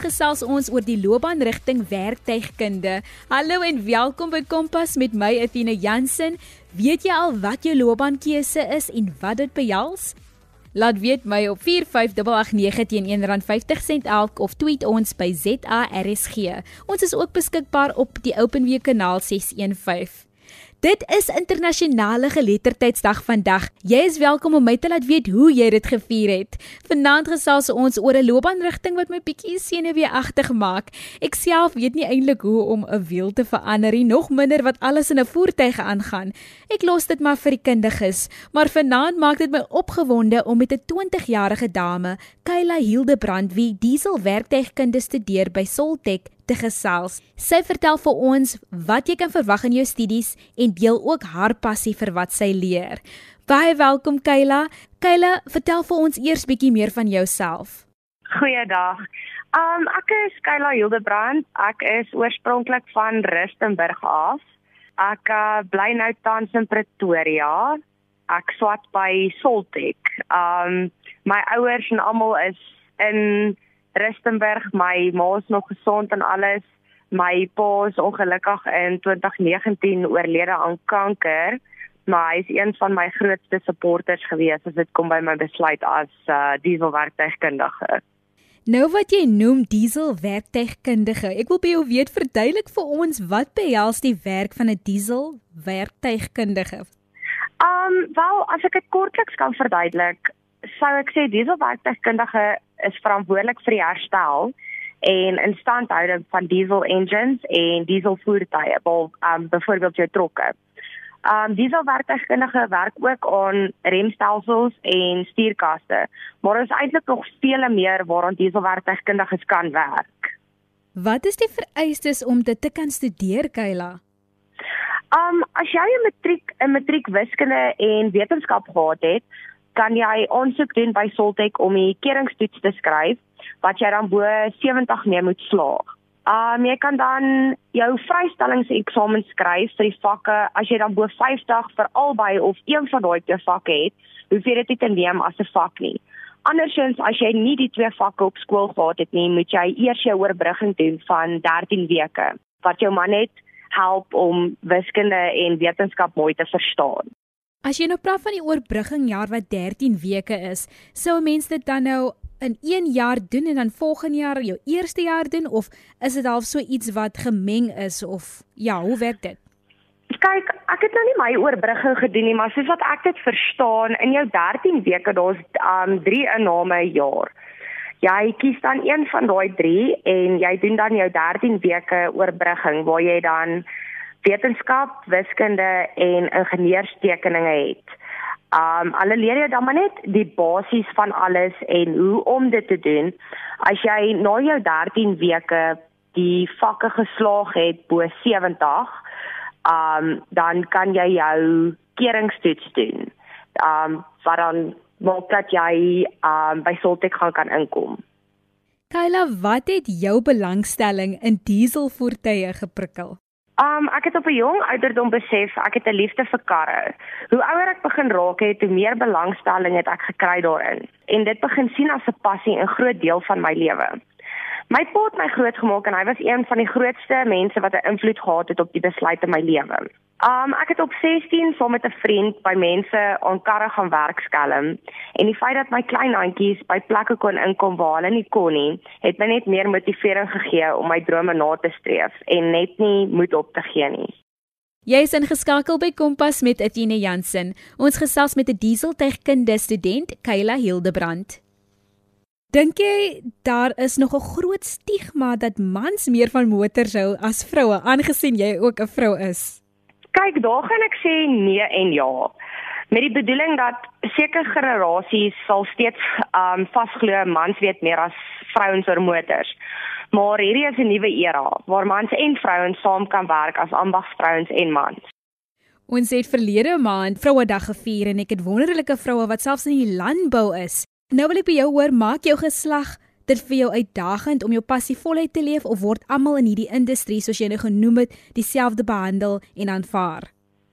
Vanaand gesels ons oor die loopbaanrigting werktuigkunde. Hallo en welkom by Kompas met my Athena Jansen. Weet jy al wat jou loopbaankeuse is en wat dit behels? Laat weet my op 45889 teen R1.50 elk of tweet ons by ZARSG. Ons is ook beskikbaar op die OpenWeek kanaal 615. Dit is internasionale geletterdheidsdag vandag. Jy is welkom om my te laat weet hoe jy dit gevier het. Vanaand gesels ons oor 'n loopbaanrigting wat my bietjie senuweeagtig maak. Ek self weet nie eintlik hoe om 'n wiel te verander nie, nog minder wat alles in 'n voertuig aangaan. Ek los dit maar vir die kundiges, maar vanaand maak dit my opgewonde om met 'n 20-jarige dame, Kayla Hildebrand, wie diesel werktuigkunde studeer by Soltech te gesels. Sy vertel vir ons wat jy kan verwag in jou studies en deel ook haar passie vir wat sy leer. Baie welkom Kayla. Kayla, vertel vir ons eers bietjie meer van jouself. Goeiedag. Um ek is Kayla Hildebrand. Ek is oorspronklik van Rustenburg af. Ek uh, bly nou tans in Pretoria. Ek swat by Soltech. Um my ouers en almal is in Rustenburg, my ma is nog gesond en alles. My pa is ongelukkig in 2019 oorlede aan kanker, maar hy is een van my grootste supporters gewees as dit kom by my besluit as uh, dieselwerktuigkundige. Nou wat jy noem dieselwerktuigkundige, ek wil by jou weet verduidelik vir ons wat behels die werk van 'n dieselwerktuigkundige? Um, wel, as ek dit kortliks kan verduidelik, sou ek sê dieselwerktuigkundige is verantwoordelik vir die herstel en instandhouding van diesel engines en diesel voertuie, wel um byvoorbeeld jou trokke. Um dieselwerktuigkundige werk ook aan remstelsels en stuurkaste, maar ons eintlik nog vele meer waaraan dieselwerktuigkundiges kan werk. Wat is die vereistes om dit te kan studeer, Kayla? Um as jy 'n matriek 'n matriek wiskunde en wetenskap gehad het, kan jy aansoek doen by Soltech om die keringstoets te skryf wat jy dan bo 70 mee moet slaag. Um jy kan dan jou vrystellingseksamen skryf vir die vakke as jy dan bo 50 vir albei of een van daai twee vakke het, hoef jy dit nie te neem as 'n vak nie. Andersins as jy nie die twee vakke op skool gehad het nie, moet jy eers jou oorbrugging doen van 13 weke wat jou man net help om wiskunde en wetenskap mooi te verstaan. As jy nou praat van die oorbrugging jaar wat 13 weke is, sou 'n mens dit dan nou in 1 jaar doen en dan volgende jaar jou eerste jaar doen of is dit half so iets wat gemeng is of ja, hoe werk dit? Kyk, ek het nou nie my oorbrugging gedoen nie, maar soos wat ek dit verstaan, in jou 13 weke daar's um 3 inname 'n jaar. Jy kies dan een van daai 3 en jy doen dan jou 13 weke oorbrugging waar jy dan wetenskap, wiskunde en ingenieurstekeninge het. Um alle leer jy dan maar net die basies van alles en hoe om dit te doen. As jy na jou 13 weke die vakke geslaag het bo 70, um dan kan jy jou keringstoets doen. Um wat dan maak dat jy um by Soltech gaan kan inkom. Kyla, wat het jou belangstelling in dieselvoertuie geprikkel? Um ek het op 'n jong ouderdom besef ek het 'n liefde vir karre. Hoe ouer ek begin raak het, hoe meer belangstelling het ek gekry daarin en dit begin sien as 'n passie en groot deel van my lewe. My pa het my grootgemaak en hy was een van die grootste mense wat 'n invloed gehad het op die besluite in my lewe. Um ek het op 16 saam met 'n vriend by mense aan karre gaan werk skelm en die feit dat my klein handjies by plekke kon inkom waar hulle nie kon nie, het my net meer motivering gegee om my drome na te streef en net nie moed op te gee nie. Jy is ingeskakel by Kompas met Etienne Jansen. Ons gesels met 'n dieseltuigkunde student, Kayla Hildebrand. Dink jy daar is nog 'n groot stigma dat mans meer van motors hou as vroue aangesien jy ook 'n vrou is? Kyk, daar gaan ek sê nee en ja. Met die bedoeling dat sekere generasies sal steeds um vasglo mans weet meer as vrouens oor motors. Maar hierdie is 'n nuwe era waar mans en vrouens saam kan werk as ambagsvrouens en mans. Ons het verlede maand Vrouedag gevier en ek het wonderlike vroue wat selfs in die landbou is Nou wil ek by jou hoor, maak jou geslag dit vir jou uitdagend om jou passie voluit te leef of word almal in hierdie industrie soos jy nou genoem het, dieselfde behandel en aanvaar?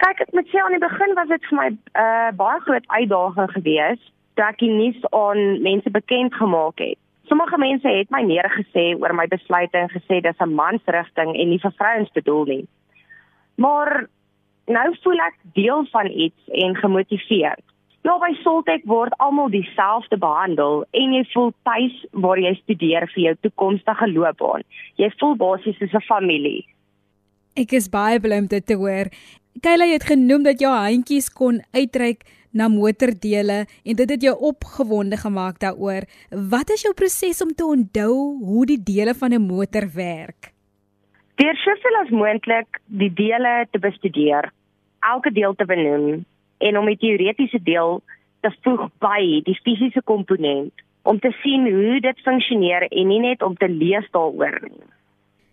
Kyk, ek moet sê aan die begin was dit vir my 'n uh, baie groot uitdaging geweest toe ek nuus aan mense bekend gemaak het. Sommige mense het my neergesê oor my besluite en gesê dis 'n mansrigting en nie vir vrouens bedoel nie. Maar nou voel ek deel van iets en gemotiveerd. Ja, by Soltech word almal dieselfde behandel en jy voel tuis waar jy studeer vir jou toekomstige loopbaan. Jy voel basies soos 'n familie. Ek is baie bly om dit te hoor. Kayla het genoem dat jou handjies kon uitreik na motordele en dit het jou opgewonde gemaak daaroor. Wat is jou proses om te onthou hoe die dele van 'n motor werk? Deur soveel as moontlik die dele te bestudeer, elke deel te benoem en om die teoretiese deel te voeg by die fisiese komponent om te sien hoe dit funksioneer en nie net om te lees daaroor nie.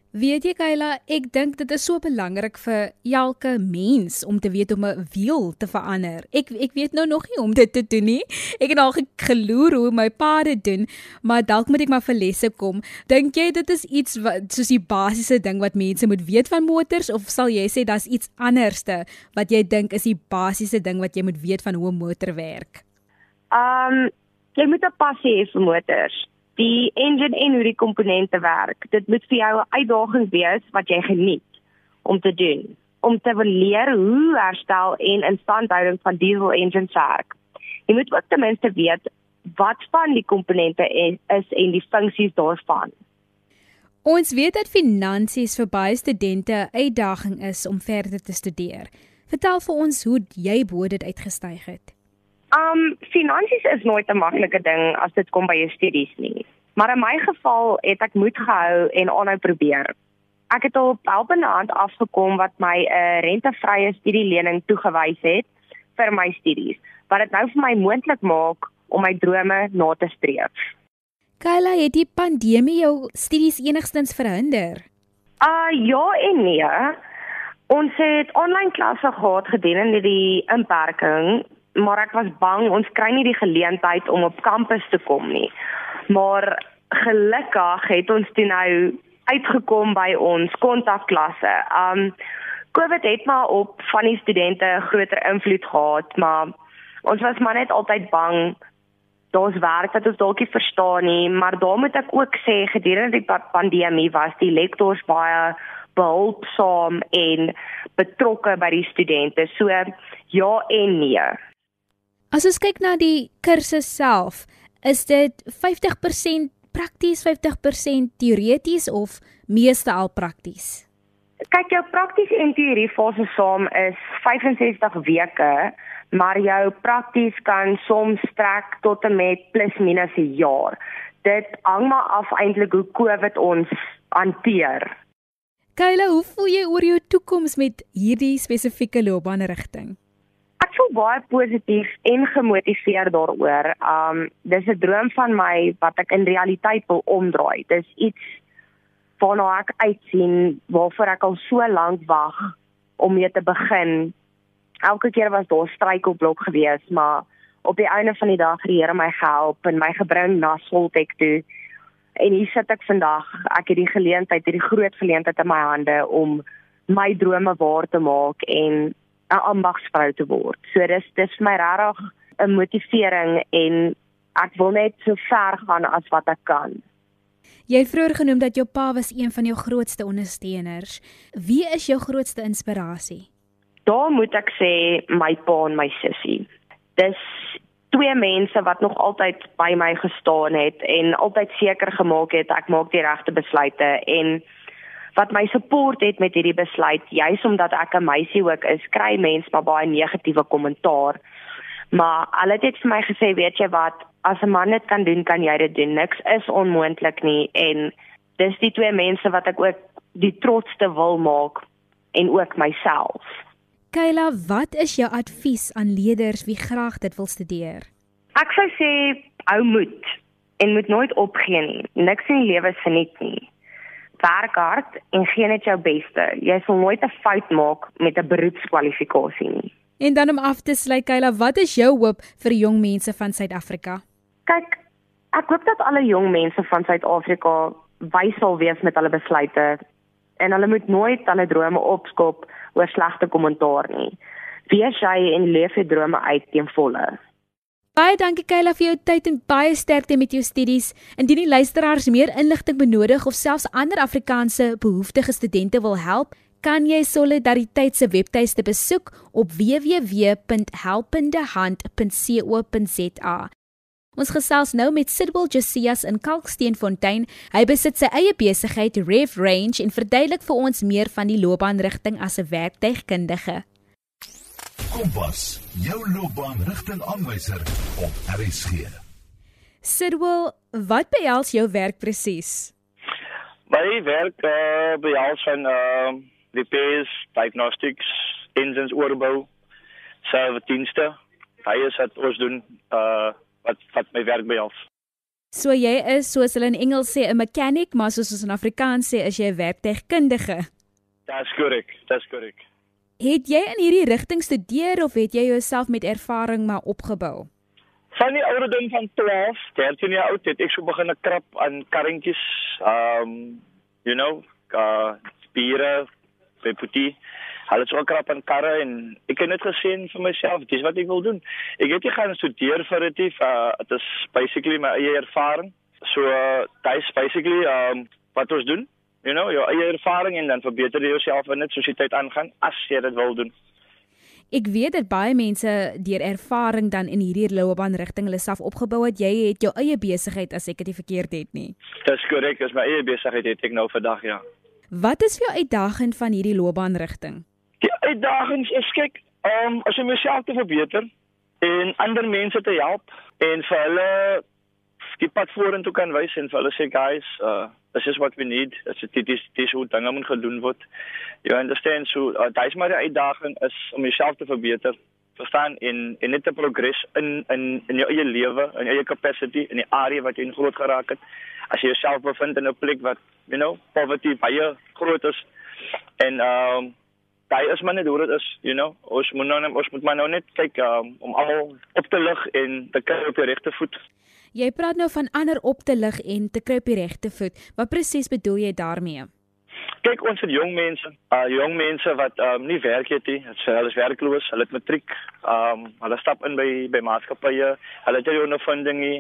Weet jy Kayla, ek dink dit is so belangrik vir elke mens om te weet om 'n wiel te verander. Ek ek weet nou nog nie om dit te doen nie. Ek het al geloer hoe my pa dit doen, maar dalk moet ek maar vir lesse kom. Dink jy dit is iets wat soos die basiese ding wat mense moet weet van motors of sal jy sê daar's iets anderste wat jy dink is die basiese ding wat jy moet weet van hoe 'n motor werk? Um jy moet 'n passie hê vir motors die engine en hoe die komponente werk. Dit moet vir jou 'n uitdaging wees wat jy geniet om te doen, om te leer hoe herstel en instandhouding van diesel engines werk. Jy moet ook ten minste weet wat van die komponente is en die funksies daarvan. Ons weet dat finansies vir baie studente 'n uitdaging is om verder te studeer. Vertel vir ons hoe jy bo dit uitgestyg het. Um finansies is nooit 'n maklike ding as dit kom by jou studies nie. Maar in my geval het ek moed gehou en aanhou probeer. Ek het op helpende hand afgekom wat my 'n uh, rentevrye studielening toegewys het vir my studies, wat dit nou vir my moontlik maak om my drome na te streef. Kayla, het die pandemie jou studies enigstens verhinder? Uh ja en nee. Ons het aanlyn klasse gehad gedurende die inperking maar ek was bang ons kry nie die geleentheid om op kampus te kom nie. Maar gelukkig het ons toe nou uitgekom by ons kontakklasse. Um COVID het maar op van die studente 'n groter invloed gehad, maar ons was maar net altyd bang daar's werk wat ons dalk nie verstaan nie, maar daar moet ek ook sê gedurende die pandemie was die lektors baie behulpsaam en betrokke by die studente. So ja en nee. As ons kyk na die kursus self, is dit 50% prakties, 50% teoreties of meeste al prakties? Kyk, jou prakties en teorie fase saam is 65 weke, maar jou prakties kan soms strek tot en met plus minus 'n jaar. Dit hang maar af eintlik hoe COVID ons hanteer. Kayla, hoe voel jy oor jou toekoms met hierdie spesifieke loopbaanrigting? Ek voel baie positief en gemotiveerd daaroor. Um dis 'n droom van my wat ek in realiteit wil omdraai. Dis iets waarna ek uitsien, waarvoor ek al so lank wag om mee te begin. Elke keer was daar struikelblok geweest, maar op die einde van die dag het die Here my gehelp en my gebring na Soltech toe. En hier sit ek vandag. Ek het die geleentheid, hierdie groot geleentheid in my hande om my drome waar te maak en 'n ambagsvrou te word. So dis dis vir my regtig 'n motivering en ek wil net so ver gaan as wat ek kan. Jy het vroeër genoem dat jou pa was een van jou grootste ondersteuners. Wie is jou grootste inspirasie? Daar moet ek sê my pa en my sussie. Dis twee mense wat nog altyd by my gestaan het en altyd seker gemaak het ek maak die regte besluite en wat my support het met hierdie besluit juis omdat ek 'n meisie ook is kry mense maar baie negatiewe kommentaar. Maar hulle het vir my gesê weet jy wat? As 'n man dit kan doen kan jy dit doen. Niks is onmoontlik nie. En dis die twee mense wat ek ook die trotste wil maak en ook myself. Kayla wat is jou advies aan leerders wie graag dit wil studeer? Ek sou sê hou moed en moet nooit opgee nie. Niks in die lewe is verniet nie werk hard en gee net jou beste. Jy sal nooit 'n fout maak met 'n beroepskwalifikasie nie. En dan om af te sluit, Kayla, wat is jou hoop vir jong mense van Suid-Afrika? Kyk, ek hoop dat alle jong mense van Suid-Afrika wys sal wees met hulle besluite en hulle moet nooit hulle drome opskop oor slegte kommentaar nie. Wees jy en leef jou drome uit teen volle. Baie dankie Kayla vir jou tyd en baie sterkte met jou studies. Indien die luisteraars meer inligting benodig of selfs ander Afrikaanse behoeftige studente wil help, kan jy Solidariteit se webtuiste besoek op www.helpendehand.co.za. Ons gesels nou met Sidwell Josias in Kalksteenfontein. Hy besit sy eie besigheid Rev Range en verduidelik vir ons meer van die loopbaanrigting as 'n werktuigkundige. Kompas, jou loopbaanrigtingaanwyser op RSG. Sidwell, wat behels jou werk presies? My werk uh, behels van uh, repairs, diagnostics, engines oorbou, servicedienste. Hy is wat ons doen uh wat wat my werk behels. So jy is soos hulle in Engels sê 'n mechanic, maar soos ons in Afrikaans sê is jy 'n werktuigkundige. Dis korrek, dis korrek. Het jy in hierdie rigting studeer of het jy jouself met ervaring maar opgebou? Van die ouderdom van 12, 13 jaar oud het ek so begin krap aan karretjies, um you know, uh spiere, peputie. Hulle het so krap aan karre en ek het net gesien vir myself, dis wat ek wil doen. Ek het nie gaan studeer vir dit, uh dit is basically my eie ervaring. So uh, dis basically um wat ons doen. You know, jou eie ervaring en dan verbeter jy jouself in dit soos die tyd aangaan as jy dit wil doen. Ek weet dat baie mense deur ervaring dan in hierdie loopbaanrigting hulle self opgebou het. Jy het jou eie besigheid as ek dit verkeerd het nie. Dis korrek, dis my eie besigheid het ek nou vandag ja. Wat is vir jou uitdaging van hierdie loopbaanrigting? Die uitdagings is kyk, um, as jy myself te verbeter en ander mense te help en vir hulle die pad vorentoe kan wys en vir hulle sê guys, uh this is what we need. Dit is dit is dis hoe dinge moet gedoen word. You understand so uh, daai is maar die uitdaging is om jouself te verbeter verstaan en en net te progress in in in jou eie lewe, in jou eie capacity in die area wat jy in groot geraak het. As jy jouself bevind in 'n plek wat you know, poverty baie groot is en ehm um, daai is maar net hoe dit is, you know. Ons moet nou ons moet maar nou net kyk um, om almal op te lig en te kry op die regte voet. Jy praat nou van ander op te lig en te kry op die regte voet. Wat presies bedoel jy daarmee? Kyk, ons het jong mense, uh jong mense wat um nie werk het nie. Hulle is werkloos, hulle het matriek. Um hulle stap in by by maatskappye. Hulle het nie ondervinding nie.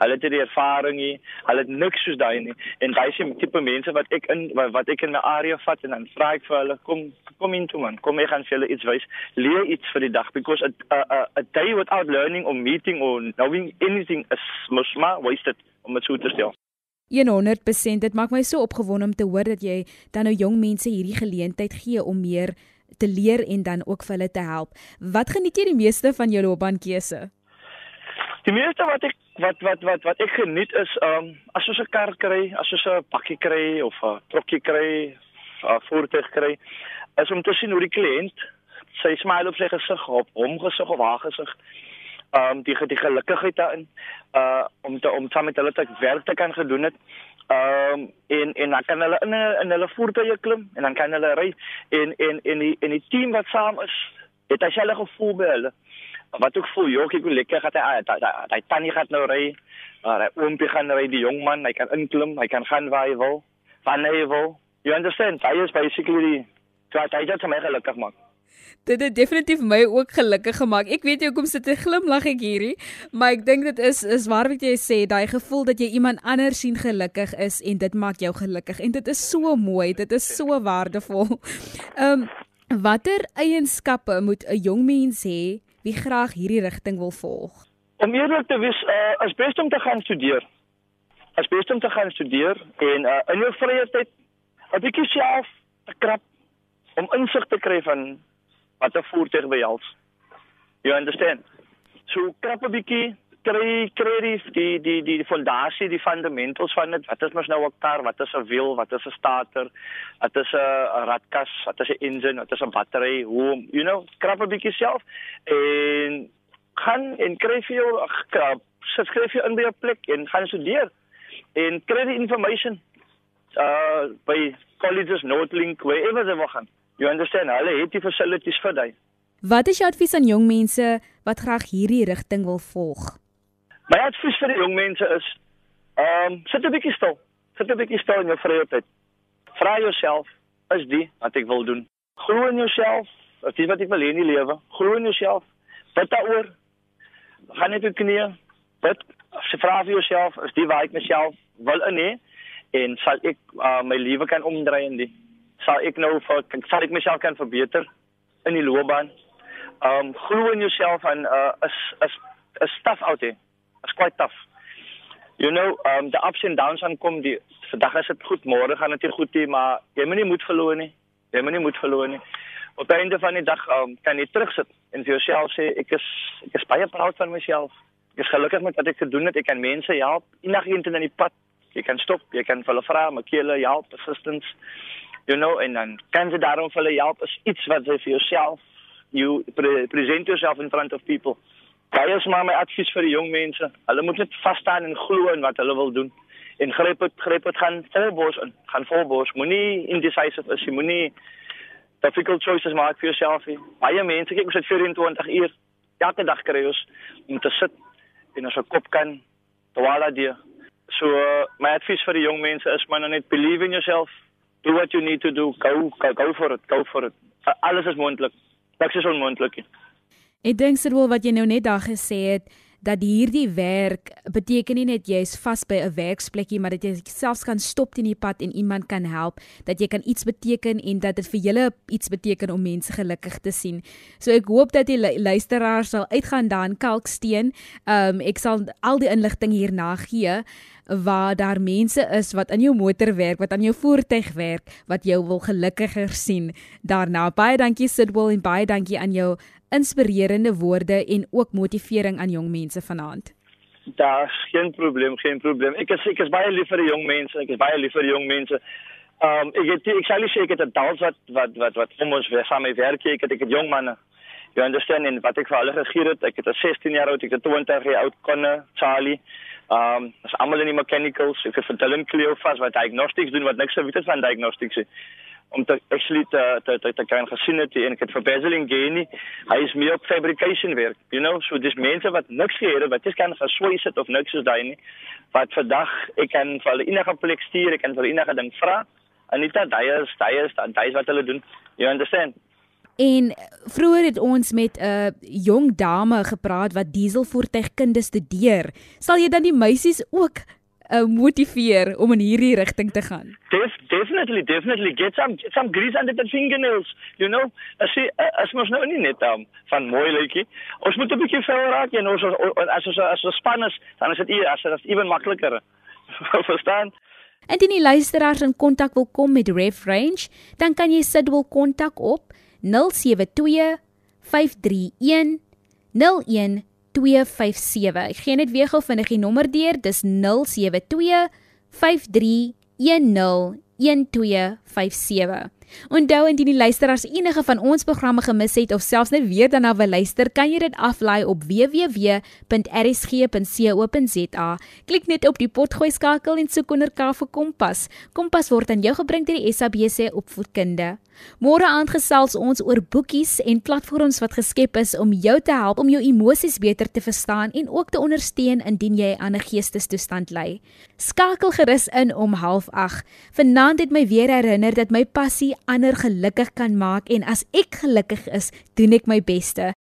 Hulle het nie ervaring nie. Hulle het niks soos daai nie. En daai die tipe mense wat ek in wat, wat ek in my area vat en dan vra ek vir hulle, kom kom in toe man. Kom ek gaan vir julle iets wys. Leer iets vir die dag because a a a, a day without learning or meeting or knowing anything is mos maar wasted om dit so te stel. 100% dit maak my so opgewonde om te hoor dat jy dan nou jong mense hierdie geleentheid gee om meer te leer en dan ook vir hulle te help. Wat geniet jy die meeste van jou loopbaankeuse? Die meeste wat ek wat wat wat wat ek geniet is um as ons 'n kar kry, as ons 'n bakkie kry of 'n trokkie kry, 'n voertuig kry, is om te sien hoe die kliënt sy smile op sy gesig op hom gesig of haar gesig um die die gelukigheid daarin uh om te om saam met hulle te werk te kan gedoen het. Um en en dan kan hulle in in hulle voertuie klim en dan kan hulle ry en en en die en die team wat saam is, het hy selfe gevoel by hulle. Wat ook voel, joh, ek wil lekker gaan hy hy tannie gaan nou ry. Maar hy oompie gaan ry die jong man, hy kan inklim, hy kan gaan waar hy wil, wanneer hy wil. You understand? Hy is basically die wat hy dit vir my gelukkig maak. Dit het definitief my ook gelukkig gemaak. Ek weet jy hoekom sit jy glimlag ek hierdie, maar ek dink dit is is waar wat jy sê, daai gevoel dat jy iemand anders sien gelukkig is en dit maak jou gelukkig en dit is so mooi, dit is so waardevol. Ehm um, watter eienskappe moet 'n jong mens hê wie graag hierdie rigting wil volg? Om eerlik te wees, uh, is best om te gaan studeer. Is best om te gaan studeer en uh, in jou vrye tyd 'n bietjie self te krap om insig te kry van wat 'n voertuig behels. You understand? So krap 'n bietjie kry kry die die die die fondasie, die fundamentals van dit. Wat is mos nou 'n kar? Wat is 'n wiel? Wat is 'n starter? Wat is 'n radkas? Wat is 'n engine? Wat is 'n battery? Hoe, you know, krap 'n bietjie self en gaan en kry vir jou krap. Skryf jy in by 'n plek en gaan studeer en kry die information uh by colleges Northlink wherever jy wil gaan. You understand? Hulle het die facilities vir dit. Wat is jou advies aan jong mense wat graag hierdie rigting wil volg? My advies vir die jong mense is ehm um, sit 'n bietjie stil. Sit 'n bietjie stil in jou vrye tyd. Vra jouself, is dit wat ek wil doen? Glo in jouself. Is dit wat ek wil hê in die lewe? Glo in jouself. Bid daaroor. gaan net op knieë. Bid. Se vra vir jouself, is die waar ek myself wil in hê en sal ek uh, my lewe kan omdraai in die sal ek nou vir sal ek myself kan verbeter in die loopbaan. Um glo in jouself en uh, is is is tough out there. It's quite tough. You know, um the ups and downs aankom die vandag is dit goed, môre gaan dit nie goed nie, maar jy moet nie moed verloor nie. Jy moet nie moed verloor nie. Op die einde van die dag um, kan jy terugsit en vir jouself sê ek is ek is baie proud van myself. Ek is gelukkig met wat ek gedoen het. Ek kan mense help. Enigiemand in die pad, jy kan stop, jy kan hulle vra, maak hulle help, assistance. You know, en dan kan jy daarom vir hulle help is iets wat jy vir jouself you pre present yourself in front of people. Daai is maar my advies vir die jong mense. Hulle moet net vas staan en glo in wat hulle wil doen. En gryp dit gryp dit gaan volbos in. Gaan volbos. Moenie indecisive is. Jy moenie difficult choices maak vir jouself nie. Baie mense kyk ons het 24 uur elke dag kry ons om te sit en ons kop kan twala die. So uh, my advies vir die jong mense is man net believe in yourself. Do what you need to do. Go go, go for it. Go for it. Alles is moontlik. Niks is onmoontlik nie. Ek dink sirwel wat jy nou net daar gesê het dat hierdie werk beteken nie net jy's vas by 'n werksplekkie maar dat jy selfs kan stop teen die pad en iemand kan help dat jy kan iets beteken en dat dit vir julle iets beteken om mense gelukkig te sien. So ek hoop dat die luisteraars sal uitgaan daan Kalksteen. Um ek sal al die inligting hierna gee waar daar mense is wat in jou motor werk, wat aan jou voertuig werk, wat jou wil gelukkiger sien. Daarna baie dankie Sidwell en baie dankie aan jou inspirerende woorde en ook motivering aan jong mense vanaand. Daar's geen probleem, geen probleem. Ek is ek is baie lief vir die jong mense. Ek is baie lief vir die jong mense. Um ek het ek sal sê ek het adults wat wat wat wat kom ons weer saam werk. Ek het ek het jong manne. You understand en wat ek vir hulle gegee het. Ek het 'n 16 jaar oud, ek het 20 jaar oud konne, Charlie. Um as almal in die mechanicals, ek het vir Dylan Cleo vas wat diagnostics doen wat niks weet van diagnostics nie. Om te actually te te te, te kan gesien het en ek het vir Basil Ngeni hy is meer op fabrication werk you know? So dis mense wat niks gehad het wat is kan geswys het of niks is daai nie wat vandag ek kan vir hulle enige plek stuur ek kan vir enige ding vra Anita daai is daai is daai is wat hulle doen. You understand En vroeër het ons met 'n uh, jong dame gepraat wat dieselvoertuigkunde studeer. Sal jy dan die meisies ook uh, motiveer om in hierdie rigting te gaan? Def, definitely, definitely get some get some grease under the fingernails, you know. As jy as mens nou nie net um, van mooi lykie. Ons moet 'n bietjie vuil raak en ons as ons as ons span is, dan is dit as dit is ewen makliker. Verstaan? Indien die luisteraars in kontak wil kom met Ref Range, dan kan jy Sidwel kontak op 072 531 01 257. Ek gee net weer gou vinnig die nommer deur. Dis 072 5310 1257. Onthou indien die luisteraars enige van ons programme gemis het of selfs net weer daarna wil luister, kan jy dit aflaai op www.rsg.co.za. Klik net op die potgooi skakel en soek onder K vir Kompas. Kompas word aan jou gebring deur die SABC Opvoedkunde. Môre aand gesels ons oor boekies en platforms wat geskep is om jou te help om jou emosies beter te verstaan en ook te ondersteun indien jy aan 'n geestestoestand ly. Skakel gerus in om 08:30. Vanaand het my weer herinner dat my passie ander gelukkig kan maak en as ek gelukkig is, doen ek my beste.